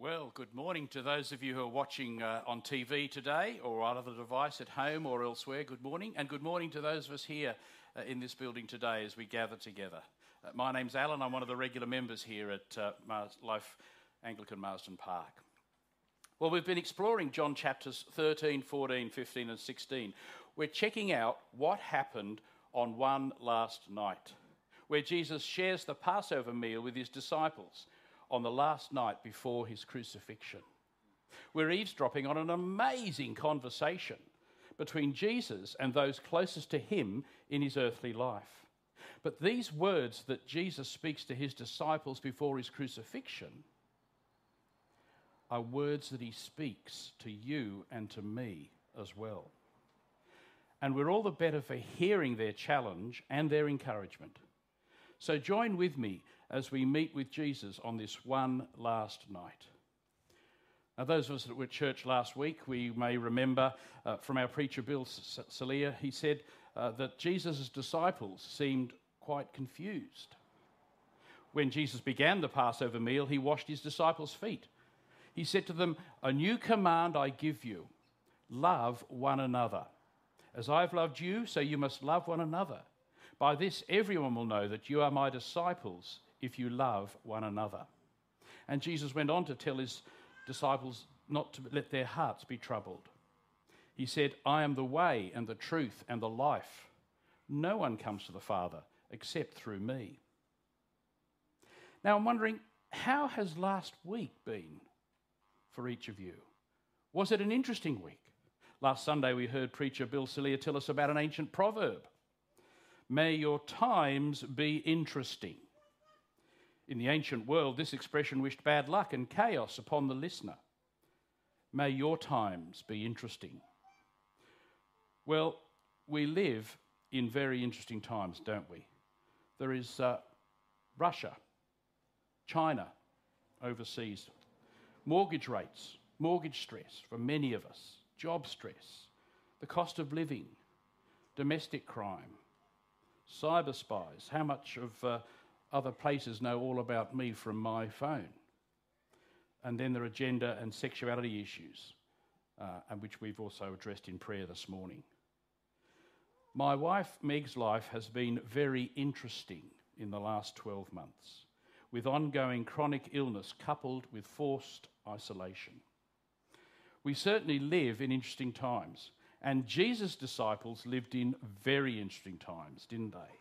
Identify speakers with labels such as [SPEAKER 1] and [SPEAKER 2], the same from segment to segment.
[SPEAKER 1] Well, good morning to those of you who are watching uh, on TV today or on other device at home or elsewhere. Good morning. And good morning to those of us here uh, in this building today as we gather together. Uh, my name's Alan. I'm one of the regular members here at uh, Mars- Life Anglican Marsden Park. Well, we've been exploring John chapters 13, 14, 15, and 16. We're checking out what happened on one last night, where Jesus shares the Passover meal with his disciples on the last night before his crucifixion. We're eavesdropping on an amazing conversation between Jesus and those closest to him in his earthly life. But these words that Jesus speaks to his disciples before his crucifixion are words that he speaks to you and to me as well. And we're all the better for hearing their challenge and their encouragement. So join with me as we meet with Jesus on this one last night. Now, those of us that were at church last week, we may remember uh, from our preacher Bill Salia, he said uh, that Jesus' disciples seemed quite confused. When Jesus began the Passover meal, he washed his disciples' feet. He said to them, A new command I give you love one another. As I've loved you, so you must love one another. By this, everyone will know that you are my disciples if you love one another. And Jesus went on to tell his disciples not to let their hearts be troubled. He said, I am the way and the truth and the life. No one comes to the Father except through me. Now, I'm wondering, how has last week been for each of you? Was it an interesting week? Last Sunday, we heard preacher Bill Celia tell us about an ancient proverb May your times be interesting. In the ancient world, this expression wished bad luck and chaos upon the listener. May your times be interesting. Well, we live in very interesting times, don't we? There is uh, Russia, China, overseas, mortgage rates, mortgage stress for many of us, job stress, the cost of living, domestic crime, cyber spies. How much of uh, other places know all about me from my phone? And then there are gender and sexuality issues, uh, and which we've also addressed in prayer this morning. My wife Meg's life has been very interesting in the last 12 months, with ongoing chronic illness coupled with forced isolation. We certainly live in interesting times, and Jesus' disciples lived in very interesting times, didn't they?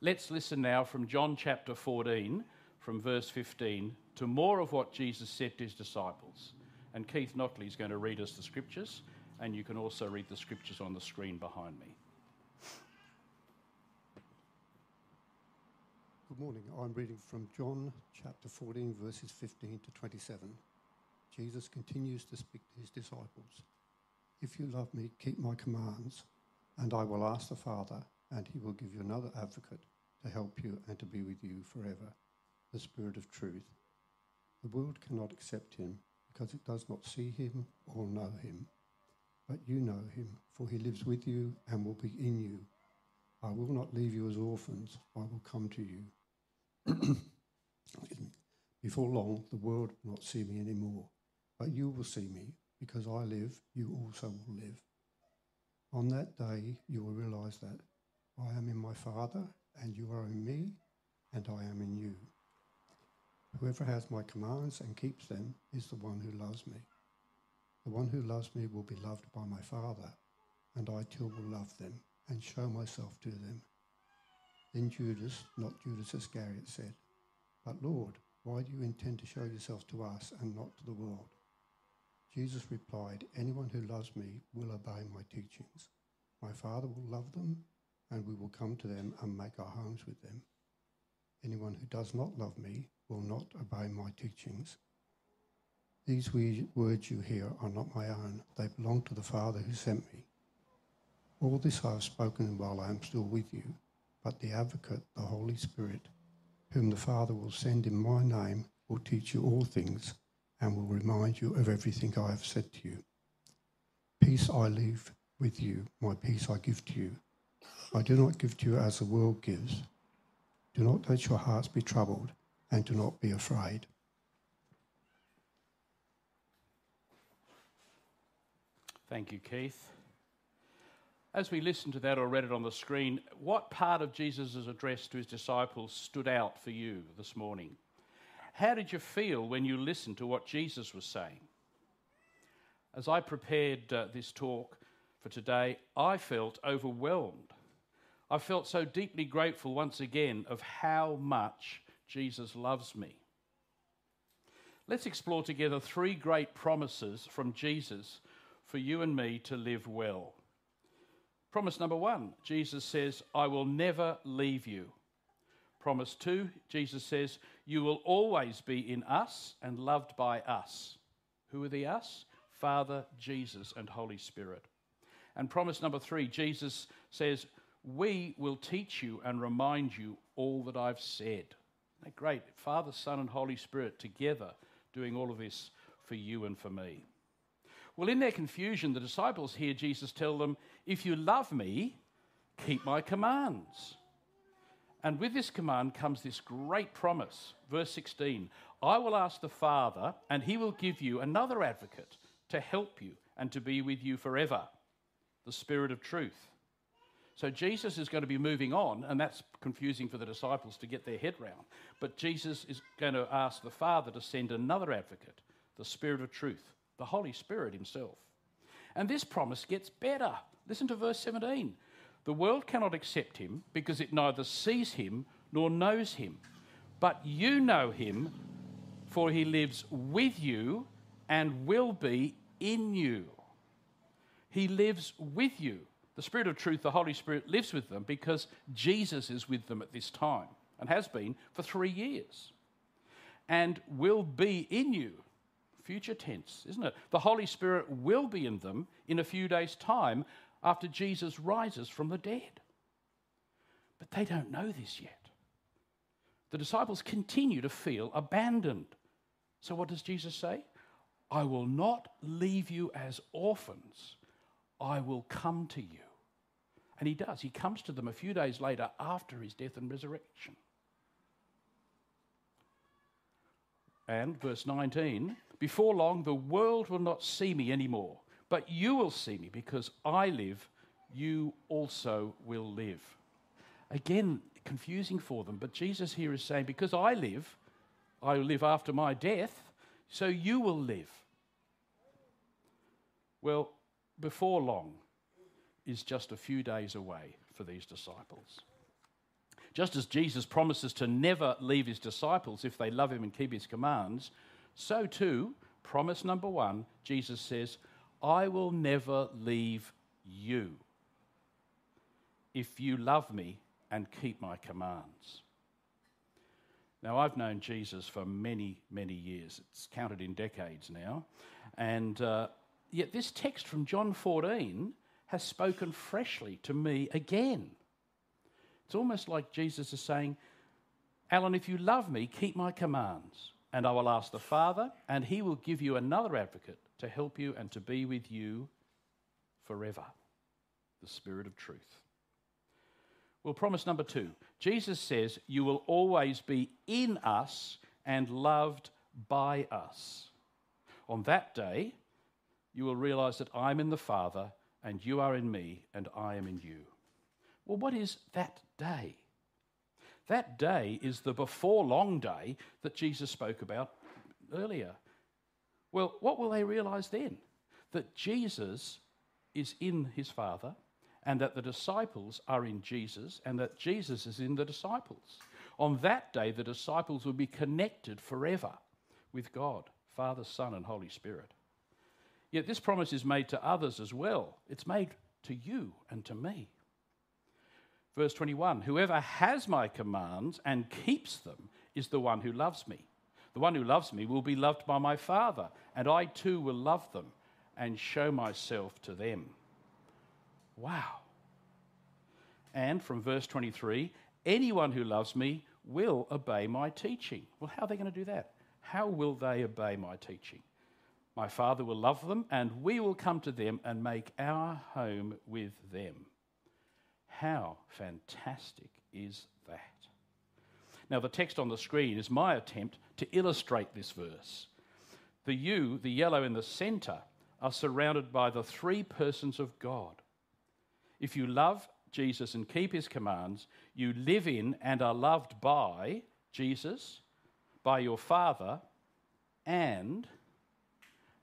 [SPEAKER 1] Let's listen now from John chapter 14, from verse 15, to more of what Jesus said to his disciples. And Keith Knockley is going to read us the scriptures, and you can also read the scriptures on the screen behind me.
[SPEAKER 2] Good morning. I'm reading from John chapter 14, verses 15 to 27. Jesus continues to speak to his disciples. If you love me, keep my commands, and I will ask the Father, and he will give you another advocate to help you and to be with you forever, the Spirit of truth. The world cannot accept him because it does not see him or know him. But you know him, for he lives with you and will be in you. I will not leave you as orphans, I will come to you. Before long, the world will not see me anymore, but you will see me because I live, you also will live. On that day, you will realize that I am in my Father, and you are in me, and I am in you. Whoever has my commands and keeps them is the one who loves me. The one who loves me will be loved by my Father, and I too will love them and show myself to them. Then Judas, not Judas Iscariot, said, But Lord, why do you intend to show yourself to us and not to the world? Jesus replied, Anyone who loves me will obey my teachings. My Father will love them, and we will come to them and make our homes with them. Anyone who does not love me will not obey my teachings. These words you hear are not my own, they belong to the Father who sent me. All this I have spoken while I am still with you, but the Advocate, the Holy Spirit, whom the Father will send in my name, will teach you all things and will remind you of everything I have said to you. Peace I leave with you, my peace I give to you. I do not give to you as the world gives. Do not let your hearts be troubled, and do not be afraid.
[SPEAKER 1] Thank you, Keith. As we listened to that or read it on the screen, what part of Jesus' address to his disciples stood out for you this morning? How did you feel when you listened to what Jesus was saying? As I prepared uh, this talk for today, I felt overwhelmed I felt so deeply grateful once again of how much Jesus loves me. Let's explore together three great promises from Jesus for you and me to live well. Promise number one Jesus says, I will never leave you. Promise two, Jesus says, You will always be in us and loved by us. Who are the us? Father, Jesus, and Holy Spirit. And promise number three, Jesus says, We will teach you and remind you all that I've said. Isn't great? Father, Son, and Holy Spirit together doing all of this for you and for me. Well, in their confusion, the disciples hear Jesus tell them, If you love me, keep my commands. And with this command comes this great promise. Verse 16 I will ask the Father, and he will give you another advocate to help you and to be with you forever the Spirit of truth. So Jesus is going to be moving on, and that's confusing for the disciples to get their head round. But Jesus is going to ask the Father to send another advocate, the Spirit of truth, the Holy Spirit Himself. And this promise gets better. Listen to verse 17. The world cannot accept Him because it neither sees Him nor knows Him. But you know Him, for He lives with you and will be in you. He lives with you. The Spirit of truth, the Holy Spirit, lives with them because Jesus is with them at this time and has been for three years and will be in you. Future tense, isn't it? The Holy Spirit will be in them in a few days' time after Jesus rises from the dead. But they don't know this yet. The disciples continue to feel abandoned. So, what does Jesus say? I will not leave you as orphans, I will come to you. And he does. He comes to them a few days later after his death and resurrection. And verse 19 Before long, the world will not see me anymore, but you will see me because I live, you also will live. Again, confusing for them, but Jesus here is saying, Because I live, I will live after my death, so you will live. Well, before long, is just a few days away for these disciples. Just as Jesus promises to never leave his disciples if they love him and keep his commands, so too, promise number one, Jesus says, I will never leave you if you love me and keep my commands. Now, I've known Jesus for many, many years. It's counted in decades now. And uh, yet, this text from John 14 has spoken freshly to me again. It's almost like Jesus is saying, Alan, if you love me, keep my commands, and I will ask the Father, and he will give you another advocate to help you and to be with you forever the Spirit of truth. Well, promise number two Jesus says, You will always be in us and loved by us. On that day, you will realize that I'm in the Father and you are in me, and I am in you. Well, what is that day? That day is the before long day that Jesus spoke about earlier. Well, what will they realize then? That Jesus is in his Father, and that the disciples are in Jesus, and that Jesus is in the disciples. On that day, the disciples will be connected forever with God, Father, Son, and Holy Spirit. Yet this promise is made to others as well. It's made to you and to me. Verse 21 Whoever has my commands and keeps them is the one who loves me. The one who loves me will be loved by my Father, and I too will love them and show myself to them. Wow. And from verse 23 anyone who loves me will obey my teaching. Well, how are they going to do that? How will they obey my teaching? My Father will love them, and we will come to them and make our home with them. How fantastic is that? Now, the text on the screen is my attempt to illustrate this verse. The U, the yellow in the centre, are surrounded by the three persons of God. If you love Jesus and keep his commands, you live in and are loved by Jesus, by your Father, and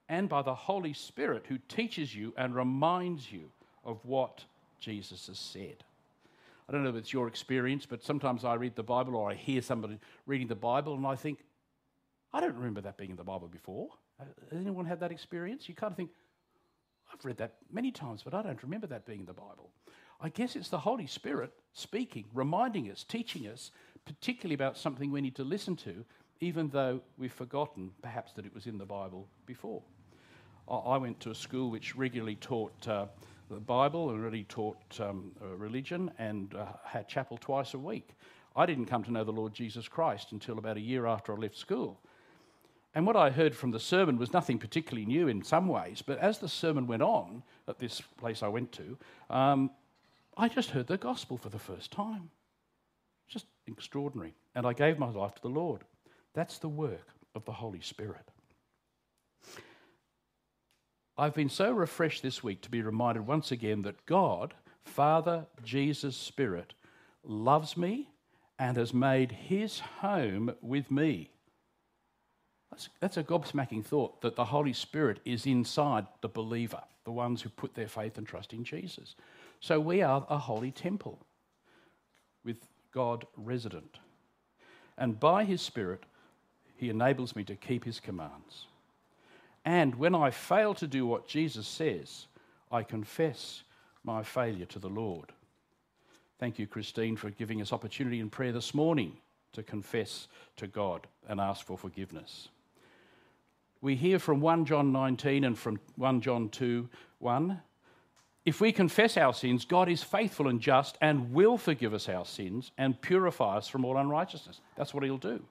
[SPEAKER 1] and by the Holy Spirit who teaches you and reminds you of what Jesus has said. I don't know if it's your experience, but sometimes I read the Bible or I hear somebody reading the Bible and I think, I don't remember that being in the Bible before. Uh, has anyone had that experience? You kind of think, I've read that many times, but I don't remember that being in the Bible. I guess it's the Holy Spirit speaking, reminding us, teaching us, particularly about something we need to listen to, even though we've forgotten perhaps that it was in the Bible before. I went to a school which regularly taught uh, the Bible and really taught um, uh, religion and uh, had chapel twice a week. I didn't come to know the Lord Jesus Christ until about a year after I left school. And what I heard from the sermon was nothing particularly new in some ways, but as the sermon went on at this place I went to, um, I just heard the gospel for the first time. Just extraordinary. And I gave my life to the Lord. That's the work of the Holy Spirit. I've been so refreshed this week to be reminded once again that God, Father, Jesus, Spirit, loves me and has made his home with me. That's, that's, a gobsmacking thought that the Holy Spirit is inside the believer, the ones who put their faith and trust in Jesus. So we are a holy temple with God resident. And by his Spirit, he enables me to keep his commands. And when I fail to do what Jesus says, I confess my failure to the Lord. Thank you, Christine, for giving us opportunity in prayer this morning to confess to God and ask for forgiveness. We hear from 1 John 19 and from 1 John 2 1. If we confess our sins, God is faithful and just and will forgive us our sins and purify us from all unrighteousness. That's what He'll do.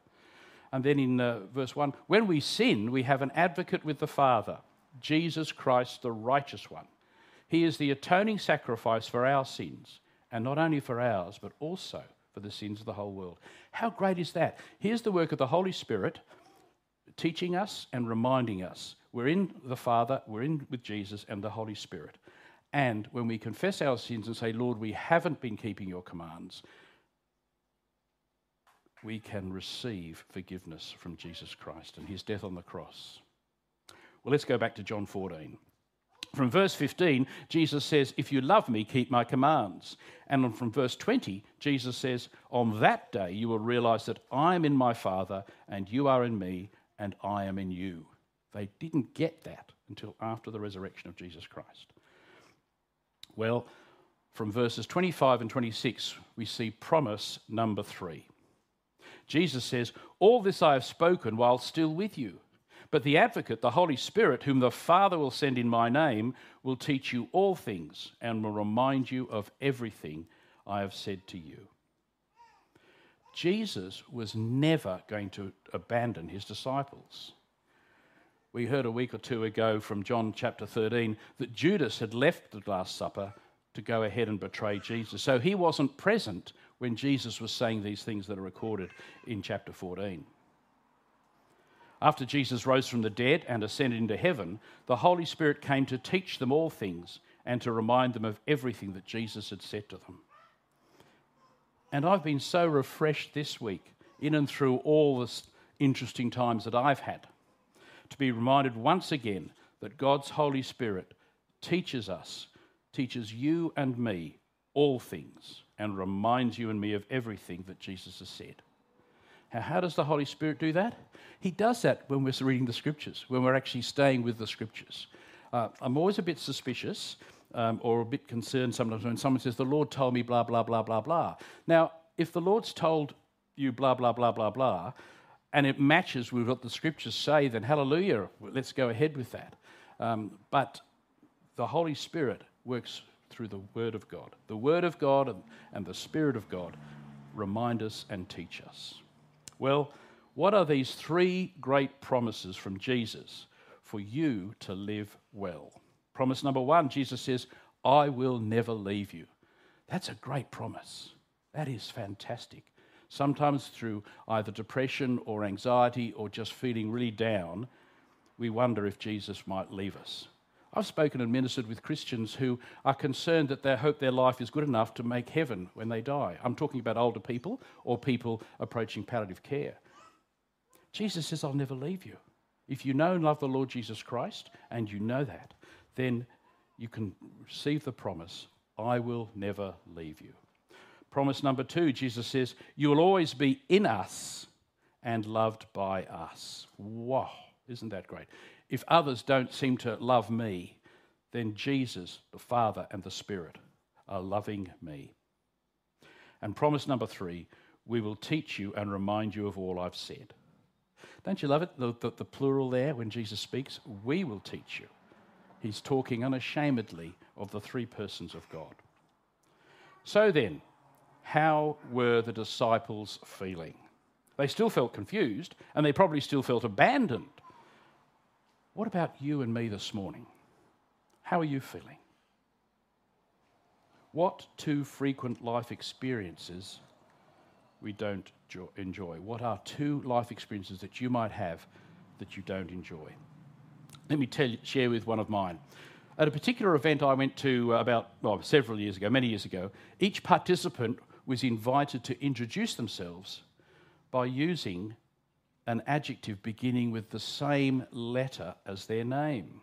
[SPEAKER 1] And then in uh, verse 1 when we sin, we have an advocate with the Father, Jesus Christ, the righteous one. He is the atoning sacrifice for our sins, and not only for ours, but also for the sins of the whole world. How great is that? Here's the work of the Holy Spirit teaching us and reminding us. We're in the Father, we're in with Jesus and the Holy Spirit. And when we confess our sins and say, Lord, we haven't been keeping your commands, we can receive forgiveness from Jesus Christ and his death on the cross. Well, let's go back to John 14. From verse 15, Jesus says, If you love me, keep my commands. And from verse 20, Jesus says, On that day you will realize that I am in my Father, and you are in me, and I am in you. They didn't get that until after the resurrection of Jesus Christ. Well, from verses 25 and 26, we see promise number three. Jesus says, All this I have spoken while still with you. But the advocate, the Holy Spirit, whom the Father will send in my name, will teach you all things and will remind you of everything I have said to you. Jesus was never going to abandon his disciples. We heard a week or two ago from John chapter 13 that Judas had left the Last Supper to go ahead and betray Jesus. So he wasn't present when Jesus was saying these things that are recorded in chapter 14. After Jesus rose from the dead and ascended into heaven, the Holy Spirit came to teach them all things and to remind them of everything that Jesus had said to them. And I've been so refreshed this week, in and through all the interesting times that I've had, to be reminded once again that God's Holy Spirit teaches us, teaches you and me all things and reminds you and me of everything that Jesus has said. Now, how does the Holy Spirit do that? He does that when we're reading the scriptures, when we're actually staying with the scriptures. Uh, I'm always a bit suspicious um, or a bit concerned sometimes when someone says, The Lord told me blah, blah, blah, blah, blah. Now, if the Lord's told you blah, blah, blah, blah, blah, and it matches with what the scriptures say, then hallelujah, let's go ahead with that. Um, but the Holy Spirit works through the Word of God. The Word of God and, the Spirit of God remind us and teach us. Well, what are these three great promises from Jesus for you to live well? Promise number one Jesus says, I will never leave you. That's a great promise. That is fantastic. Sometimes through either depression or anxiety or just feeling really down, we wonder if Jesus might leave us. I've spoken and ministered with Christians who are concerned that they hope their life is good enough to make heaven when they die. I'm talking about older people or people approaching palliative care. Jesus says, I'll never leave you. If you know and love the Lord Jesus Christ, and you know that, then you can receive the promise I will never leave you. Promise number two, Jesus says, You will always be in us and loved by us. Wow, isn't that great? If others don't seem to love me, then Jesus, the Father, and the Spirit are loving me. And promise number three, we will teach you and remind you of all I've said. Don't you love it? The, the, the, plural there when Jesus speaks, we will teach you. He's talking unashamedly of the three persons of God. So then, how were the disciples feeling? They still felt confused and they probably still felt abandoned. What about you and me this morning? How are you feeling? What two frequent life experiences we don't enjoy? What are two life experiences that you might have that you don't enjoy? Let me tell share with one of mine. At a particular event I went to uh, about well, several years ago, many years ago, each participant was invited to introduce themselves by using an adjective beginning with the same letter as their name.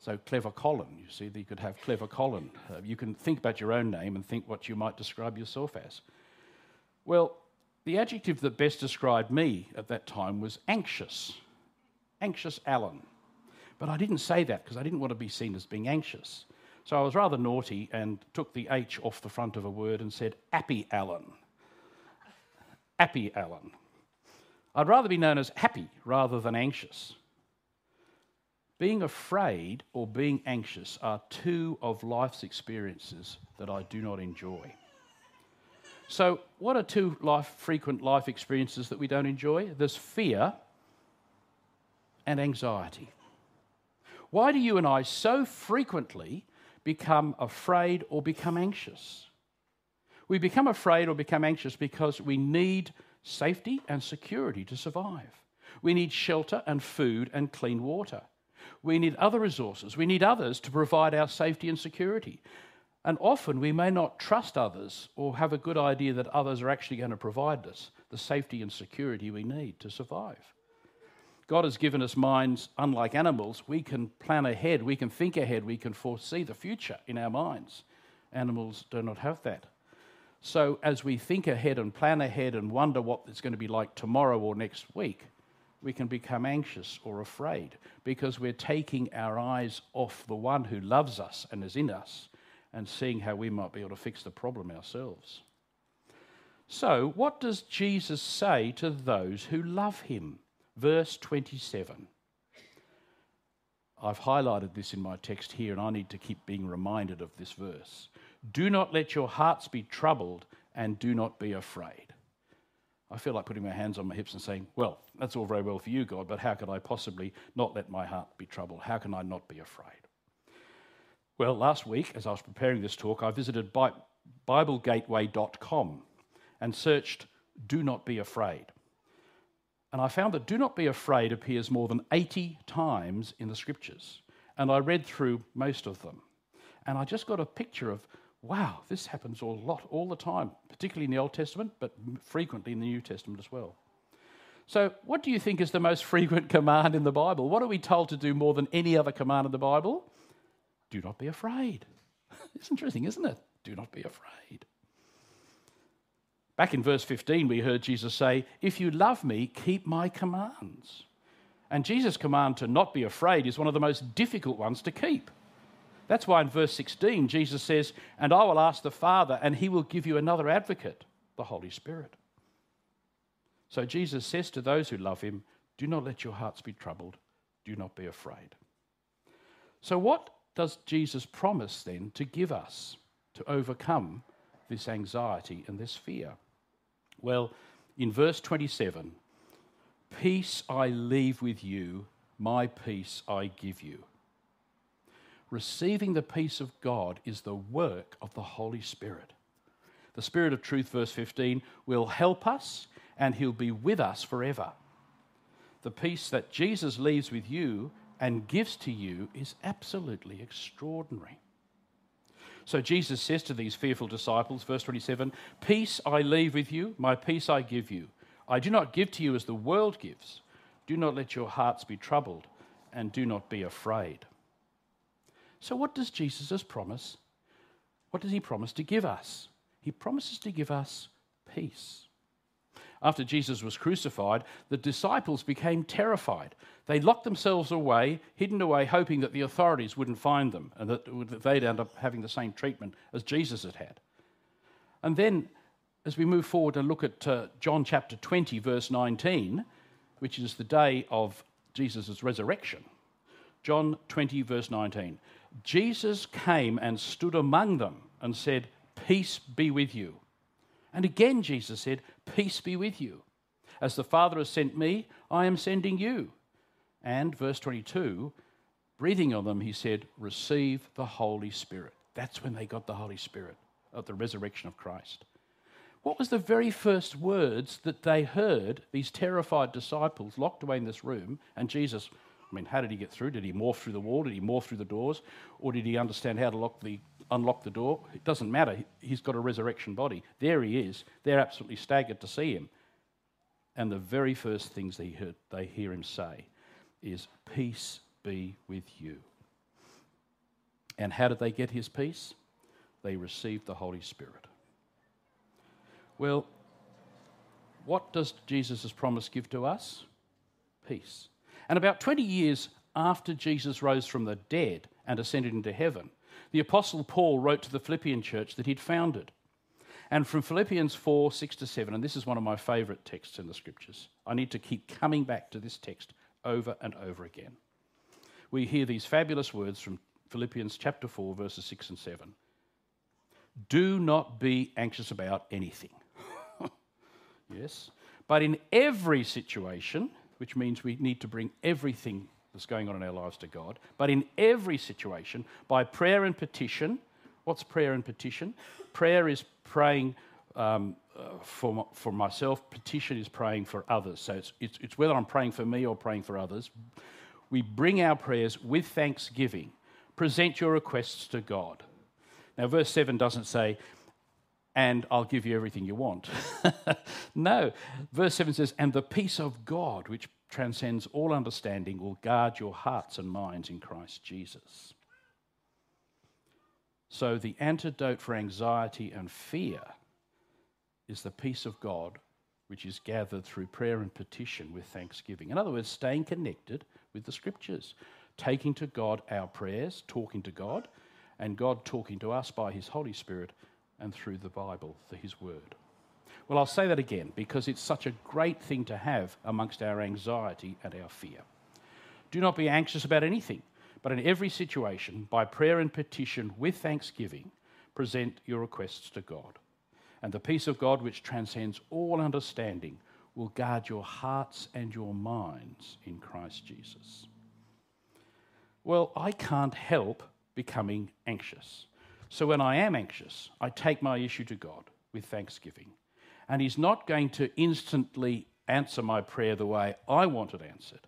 [SPEAKER 1] So, clever Colin, you see, you could have clever Colin. Uh, you can think about your own name and think what you might describe yourself as. Well, the adjective that best described me at that time was anxious. Anxious Alan. But I didn't say that because I didn't want to be seen as being anxious. So I was rather naughty and took the H off the front of a word and said Appy Alan. Appy Alan. I'd rather be known as happy rather than anxious. Being afraid or being anxious are two of life's experiences that I do not enjoy. So, what are two life, frequent life experiences that we don't enjoy? There's fear and anxiety. Why do you and I so frequently become afraid or become anxious? We become afraid or become anxious because we need safety and security to survive. We need shelter and food and clean water. We need other resources. We need others to provide our safety and security. And often we may not trust others or have a good idea that others are actually going to provide us the safety and security we need to survive. God has given us minds unlike animals. We can plan ahead, we can think ahead, we can foresee the future in our minds. Animals do not have that. So, as we think ahead and plan ahead and wonder what it's going to be like tomorrow or next week, we can become anxious or afraid because we're taking our eyes off the one who loves us and is in us and seeing how we might be able to fix the problem ourselves. So, what does Jesus say to those who love him? Verse 27. I've highlighted this in my text here, and I need to keep being reminded of this verse. Do not let your hearts be troubled, and do not be afraid. I feel like putting my hands on my hips and saying, Well, that's all very well for you, God, but how could I possibly not let my heart be troubled? How can I not be afraid? Well, last week, as I was preparing this talk, I visited BibleGateway.com and searched Do Not Be Afraid. And I found that do not be afraid appears more than 80 times in the scriptures. And I read through most of them. And I just got a picture of, wow, this happens a lot, all the time, particularly in the Old Testament, but frequently in the New Testament as well. So, what do you think is the most frequent command in the Bible? What are we told to do more than any other command in the Bible? Do not be afraid. it's interesting, isn't it? Do not be afraid. Back in verse 15, we heard Jesus say, If you love me, keep my commands. And Jesus' command to not be afraid is one of the most difficult ones to keep. That's why in verse 16, Jesus says, And I will ask the Father, and he will give you another advocate, the Holy Spirit. So Jesus says to those who love him, Do not let your hearts be troubled, do not be afraid. So, what does Jesus promise then to give us to overcome this anxiety and this fear? Well, in verse 27, peace I leave with you, my peace I give you. Receiving the peace of God is the work of the Holy Spirit. The Spirit of truth, verse 15, will help us and He'll be with us forever. The peace that Jesus leaves with you and gives to you is absolutely extraordinary. So Jesus says to these fearful disciples, verse 27 Peace I leave with you, my peace I give you. I do not give to you as the world gives. Do not let your hearts be troubled, and do not be afraid. So, what does Jesus promise? What does he promise to give us? He promises to give us peace. After Jesus was crucified, the disciples became terrified. They locked themselves away, hidden away, hoping that the authorities wouldn't find them and that they'd end up having the same treatment as Jesus had had. And then, as we move forward and look at uh, John chapter 20, verse 19, which is the day of Jesus' resurrection, John 20, verse 19, Jesus came and stood among them and said, Peace be with you. And again, Jesus said, Peace be with you. As the Father has sent me, I am sending you. And verse 22, breathing on them, he said, Receive the Holy Spirit. That's when they got the Holy Spirit at the resurrection of Christ. What was the very first words that they heard, these terrified disciples locked away in this room, and Jesus? I mean, how did he get through? Did he morph through the wall? Did he morph through the doors? Or did he understand how to lock the unlock the door. It doesn't matter. He's got a resurrection body. There he is. They're absolutely staggered to see him. And the very first things they, heard, they hear him say is, Peace be with you. And how did they get his peace? They received the Holy Spirit. Well, what does Jesus' promise give to us? Peace. And about 20 years after Jesus rose from the dead and ascended into heaven, the Apostle Paul wrote to the Philippian church that he'd founded. And from Philippians 4 6 to 7, and this is one of my favourite texts in the scriptures, I need to keep coming back to this text over and over again. We hear these fabulous words from Philippians chapter 4, verses 6 and 7. Do not be anxious about anything. yes. But in every situation, which means we need to bring everything that's going on in our lives to God. But in every situation, by prayer and petition, what's prayer and petition? Prayer is praying um, uh, for, for myself, petition is praying for others. So it's, it's, it's whether I'm praying for me or praying for others. We bring our prayers with thanksgiving. Present your requests to God. Now, verse 7 doesn't say, and I'll give you everything you want. no. Verse 7 says, and the peace of God, which transcends all understanding, will guard your hearts and minds in Christ Jesus. So, the antidote for anxiety and fear is the peace of God, which is gathered through prayer and petition with thanksgiving. In other words, staying connected with the scriptures, taking to God our prayers, talking to God, and God talking to us by His Holy Spirit and through the Bible, through His Word. Well, I'll say that again because it's such a great thing to have amongst our anxiety and our fear. Do not be anxious about anything, but in every situation, by prayer and petition with thanksgiving, present your requests to God. And the peace of God, which transcends all understanding, will guard your hearts and your minds in Christ Jesus. Well, I can't help becoming anxious. So when I am anxious, I take my issue to God with thanksgiving and He's not going to instantly answer my prayer the way I want it answered.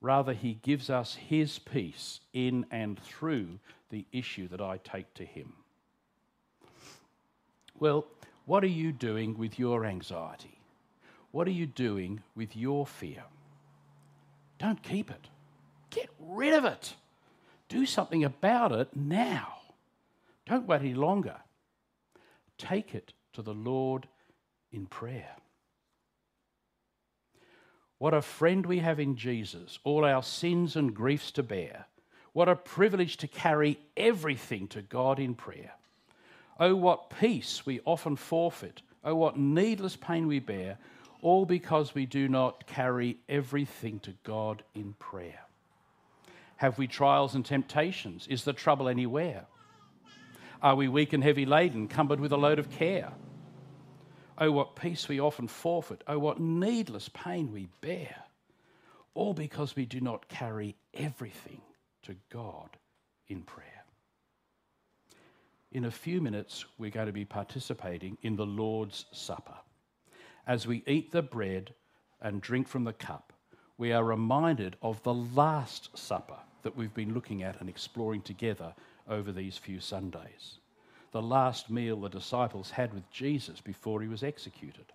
[SPEAKER 1] Rather, He gives us His peace in and through the issue that I take to Him. Well, what are you doing with your anxiety? What are you doing with your fear? Don't keep it. Get rid of it. Do something about it now. Don't wait any longer. Take it to the Lord in prayer. What a friend we have in Jesus, all our sins and griefs to bear. What a privilege to carry everything to God in prayer. Oh, what peace we often forfeit. Oh, what needless pain we bear, all because we do not carry everything to God in prayer. Have we trials and temptations? Is the trouble anywhere? Are we weak and heavy laden, cumbered with a load of care? Oh, what peace we often forfeit. Oh, what needless pain we bear. All because we do not carry everything to God in prayer. In a few minutes, we're going to be participating in the Lord's Supper. As we eat the bread and drink from the cup, we are reminded of the Last Supper that we've been looking at and exploring together over these few Sundays. The last meal the disciples had with Jesus before he was executed.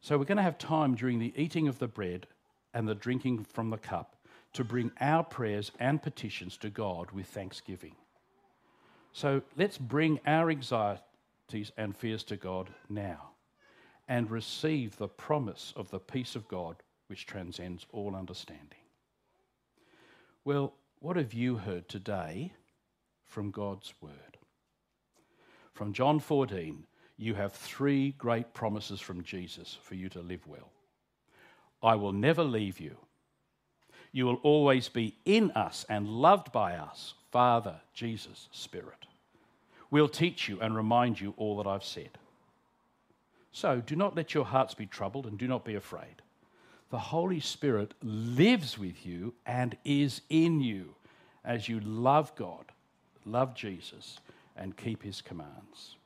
[SPEAKER 1] So we're going to have time during the eating of the bread and the drinking from the cup to bring our prayers and petitions to God with thanksgiving. So let's bring our anxieties and fears to God now and receive the promise of the peace of God which transcends all understanding. Well, what have you heard today from God's Word? From John 14, you have three great promises from Jesus for you to live well. I will never leave you. You will always be in us and loved by us, Father, Jesus, Spirit. We'll teach you and remind you all that I've said. So do not let your hearts be troubled and do not be afraid. The Holy Spirit lives with you and is in you as you love God, love Jesus, and keep his commands.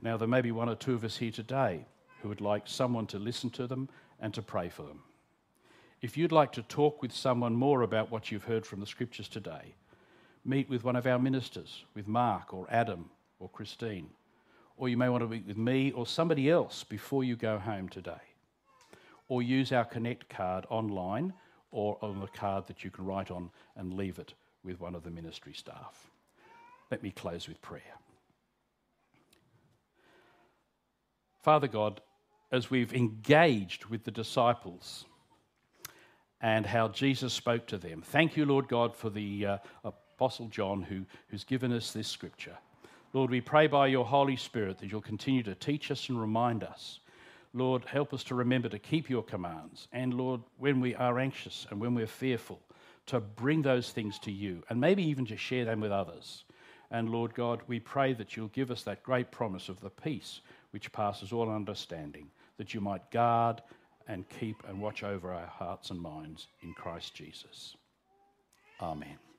[SPEAKER 1] Now, there may be one or two of us here today who would like someone to listen to them and to pray for them. If you'd like to talk with someone more about what you've heard from the scriptures today, meet with one of our ministers, with Mark or Adam or Christine. Or you may want to meet with me or somebody else before you go home today. Or use our Connect card online or on a card that you can write on and leave it with one of the ministry staff. Let me close with prayer. Father God, as we've engaged with the disciples and how Jesus spoke to them, thank you, Lord God, for the uh, Apostle John who, who's given us this scripture. Lord, we pray by your Holy Spirit that you'll continue to teach us and remind us. Lord, help us to remember to keep your commands. And Lord, when we are anxious and when we're fearful, to bring those things to you and maybe even to share them with others. And Lord God, we pray that you'll give us that great promise of the peace which passes all understanding, that you might guard and keep and watch over our hearts and minds in Christ Jesus. Amen.